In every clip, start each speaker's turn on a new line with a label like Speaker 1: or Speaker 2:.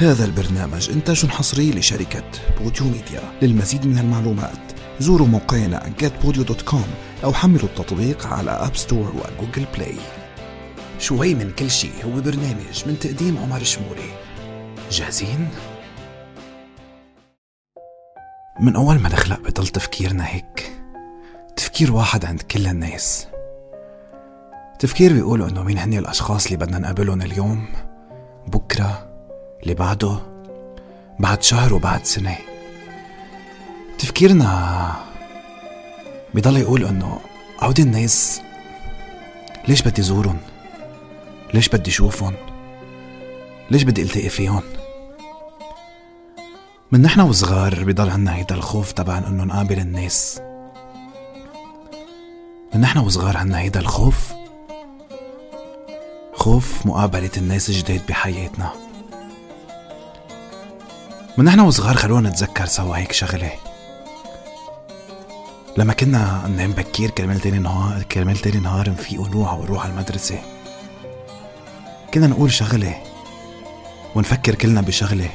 Speaker 1: هذا البرنامج إنتاج حصري لشركة بوديو ميديا. للمزيد من المعلومات زوروا موقعنا getpodio.com أو حملوا التطبيق على App Store و Google Play شوي من كل شيء هو برنامج من تقديم عمر شموري. جاهزين؟ من أول ما نخلق بضل تفكيرنا هيك تفكير واحد عند كل الناس. تفكير بيقولوا إنه مين هني الأشخاص اللي بدنا نقابلهم اليوم؟ بكرة اللي بعده بعد شهر وبعد سنة. تفكيرنا بضل يقول إنه عودي الناس ليش بدي زورهم؟ ليش بدي شوفهم؟ ليش بدي التقي فيهم؟ من نحن وصغار بضل عنا هيدا الخوف تبع إنه نقابل الناس. من نحن وصغار عنا هيدا الخوف؟ خوف مقابلة الناس الجداد بحياتنا. من نحن وصغار خلونا نتذكر سوا هيك شغلة. لما كنا ننام بكير كرمال تاني نهار كرمال تاني نهار نفيق ونروح ونروح على المدرسة. كنا نقول شغلة ونفكر كلنا بشغلة.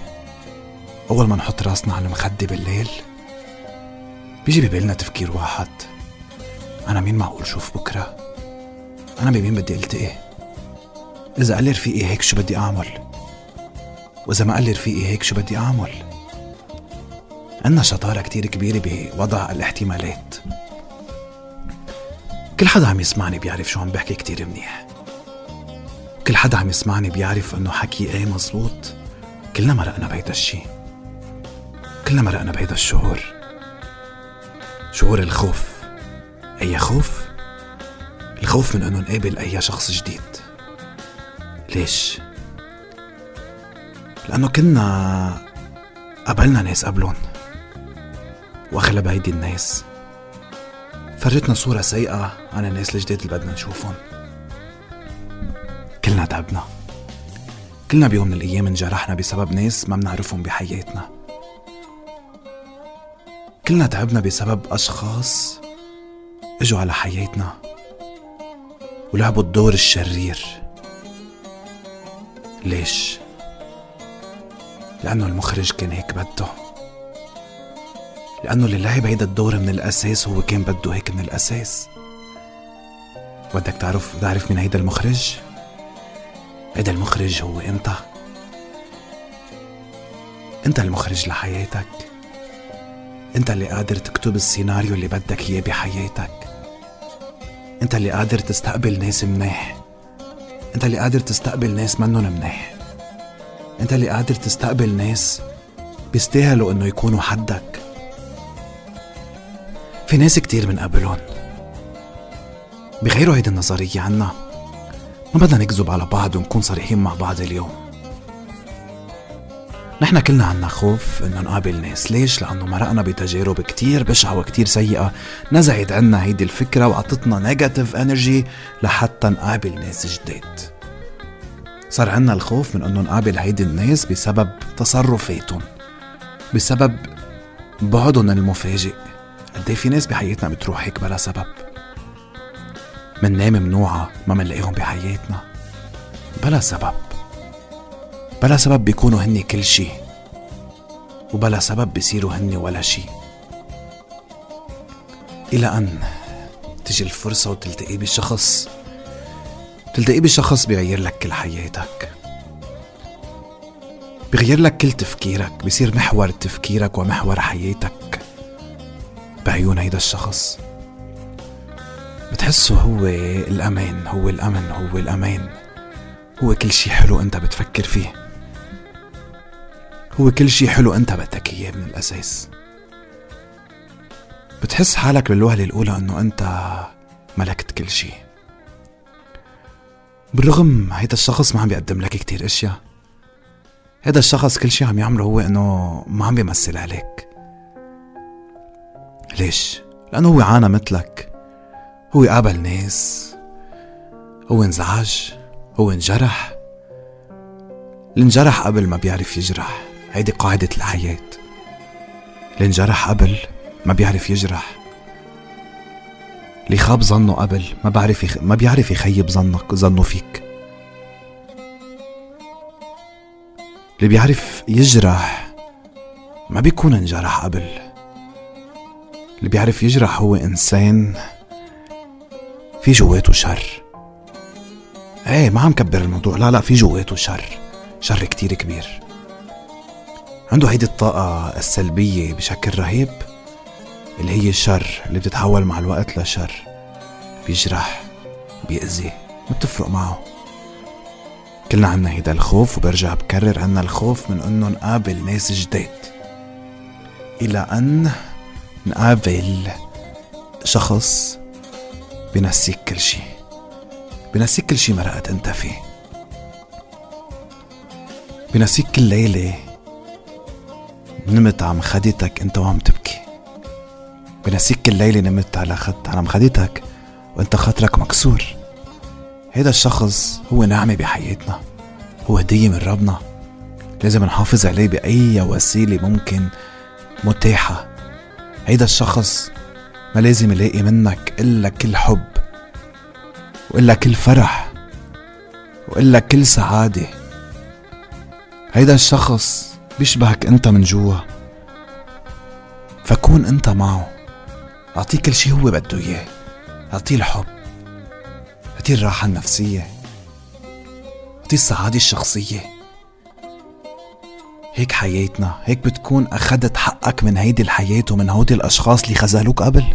Speaker 1: أول ما نحط راسنا على المخدة بالليل بيجي ببالنا تفكير واحد. أنا مين معقول شوف بكرة؟ أنا بمين بدي ألتقي؟ إذا قال لي رفيقي هيك شو بدي أعمل؟ وإذا ما قال لي رفيقي هيك شو بدي أعمل؟ عنا شطارة كتير كبيرة بوضع الاحتمالات. كل حدا عم يسمعني بيعرف شو عم بحكي كتير منيح. كل حدا عم يسمعني بيعرف إنه حكي إيه مزبوط. كلنا مرقنا بهيدا الشي. كلنا مرقنا بهيدا الشعور. شعور الخوف. أي خوف؟ الخوف من إنه نقابل أي شخص جديد. ليش؟ لأنه كنا قابلنا ناس قبلون وأغلب هيدي الناس. فرجتنا صورة سيئة عن الناس الجداد اللي بدنا نشوفهم. كلنا تعبنا. كلنا بيوم من الأيام انجرحنا بسبب ناس ما بنعرفهم بحياتنا. كلنا تعبنا بسبب أشخاص إجوا على حياتنا ولعبوا الدور الشرير. ليش؟ لأنه المخرج كان هيك بده. لأنه اللي لعب هيدا الدور من الأساس هو كان بده هيك من الأساس. بدك تعرف تعرف مين هيدا المخرج؟ هيدا المخرج هو أنت. أنت المخرج لحياتك. أنت اللي قادر تكتب السيناريو اللي بدك إياه بحياتك. أنت اللي قادر تستقبل ناس منيح. أنت اللي قادر تستقبل ناس منن منيح. انت اللي قادر تستقبل ناس بيستاهلوا انه يكونوا حدك. في ناس كتير من قبلهم بغيروا هيدي النظرية عنا. ما بدنا نكذب على بعض ونكون صريحين مع بعض اليوم. نحن كلنا عنا خوف إنه نقابل ناس. ليش؟ لأنه مرقنا بتجارب كتير بشعة وكتير سيئة. نزعت عنا هيدي الفكرة وعطتنا negative energy لحتى نقابل ناس جداد. صار عنا الخوف من أنه نقابل هيدي الناس بسبب تصرفاتهم بسبب بعدهم المفاجئ. قد في ناس بحياتنا بتروح هيك بلا سبب؟ مننام منوعة ما منلاقيهم بحياتنا. بلا سبب. بلا سبب بيكونوا هني كل شي وبلا سبب بيصيروا هني ولا شي. إلى أن تجي الفرصة وتلتقي بشخص تلتقي بشخص بيغير لك كل حياتك. بيغير لك كل تفكيرك. بيصير محور تفكيرك ومحور حياتك بعيون هيدا الشخص. بتحسه هو الأمان هو الأمن هو الأمان. هو كل شي حلو أنت بتفكر فيه. هو كل شي حلو أنت بدك إياه من الأساس. بتحس حالك بالوهلة الأولى أنه أنت ملكت كل شي. بالرغم هيدا الشخص ما عم بيقدم لك كتير أشياء. هيدا الشخص كل شي عم يعمله هو إنه ما عم بيمثل عليك. ليش؟ لأنه هو عانى مثلك. هو قابل ناس. هو انزعج. هو انجرح. اللي انجرح قبل ما بيعرف يجرح. هيدي قاعدة الحياة. اللي انجرح قبل ما بيعرف يجرح. اللي خاب ظنه قبل. ما بعرف يخ... ما بيعرف يخيب ظنك ظنه فيك. اللي بيعرف يجرح ما بيكون انجرح قبل. اللي بيعرف يجرح هو إنسان في جواته شر. إيه ما عم كبر الموضوع. لا لا في جواته شر. شر كتير كبير. عنده هيدي الطاقة السلبية بشكل رهيب. اللي هي الشر اللي بتتحول مع الوقت لشر. بيجرح بيأذي ما بتفرق معه. كلنا عنا هيدا الخوف وبرجع بكرر عنا الخوف من إنه نقابل ناس جداد. إلى أن نقابل شخص بنسيك كل شي. بنسيك كل شي مرقت أنت فيه. بنسيك كل ليلة نمت عم خدتك أنت وعم تبكي. بنسيك كل ليلة نمت على خد على مخدتك وأنت خاطرك مكسور. هيدا الشخص هو نعمة بحياتنا هو هدية من ربنا. لازم نحافظ عليه بأي وسيلة ممكن متاحة. هيدا الشخص ما لازم يلاقي منك إلا كل حب وإلا كل فرح وإلا كل سعادة. هيدا الشخص بيشبهك أنت من جوا فكون أنت معه. أعطيه كل شي هو بده إياه. أعطيه الحب. أعطيه الراحة النفسية. أعطيه السعادة الشخصية. هيك حياتنا هيك بتكون أخدت حقك من هيدي الحياة ومن هودي الأشخاص اللي خذلوك قبل.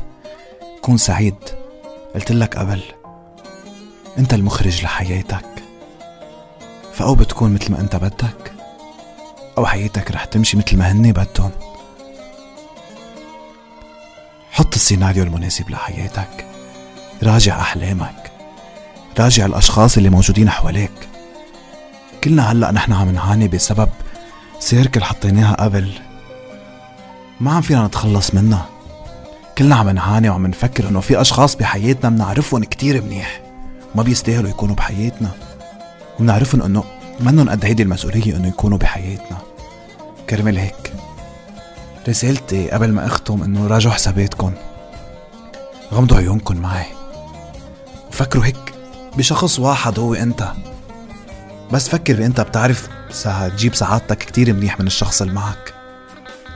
Speaker 1: كون سعيد. قلت لك قبل. أنت المخرج لحياتك. فأو بتكون مثل ما أنت بدك أو حياتك رح تمشي مثل ما هني بدهم. حط السيناريو المناسب لحياتك. راجع أحلامك. راجع الأشخاص اللي موجودين حواليك. كلنا هلأ نحن عم نعاني بسبب سيركل حطيناها قبل. ما عم فينا نتخلص منها. كلنا عم نعاني وعم نفكر إنه في أشخاص بحياتنا بنعرفهم كتير منيح. وما بيستاهلوا يكونوا بحياتنا. وبنعرفهم إنه منن قد هيدي المسؤولية إنه يكونوا بحياتنا. كرمال هيك. رسالتي قبل ما أختم إنه راجعوا حساباتكم. غمضوا عيونكم معي. وفكروا هيك بشخص واحد هو أنت. بس فكر بانت بتعرف تجيب سعادتك كتير منيح من الشخص اللي معك.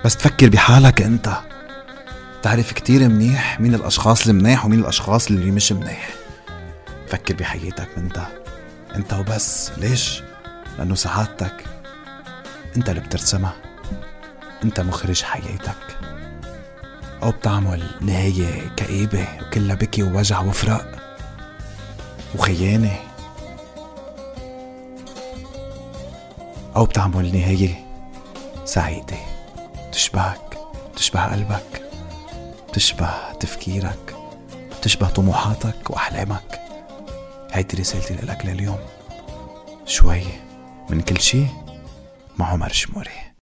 Speaker 1: بس تفكر بحالك أنت. تعرف كتير منيح مين الأشخاص المنيح ومين الأشخاص اللي مش منيح. فكر بحياتك أنت. أنت وبس. ليش؟ لأنه سعادتك أنت اللي بترسمها. أنت مخرج حياتك. أو بتعمل نهاية كئيبة وكلها بكي ووجع وفراق وخيانة. أو بتعمل نهاية سعيدة. تشبهك تشبه قلبك تشبه تفكيرك تشبه طموحاتك وأحلامك. هيدي رسالتي لك لليوم. شوي من كل شي مع عمر شموري.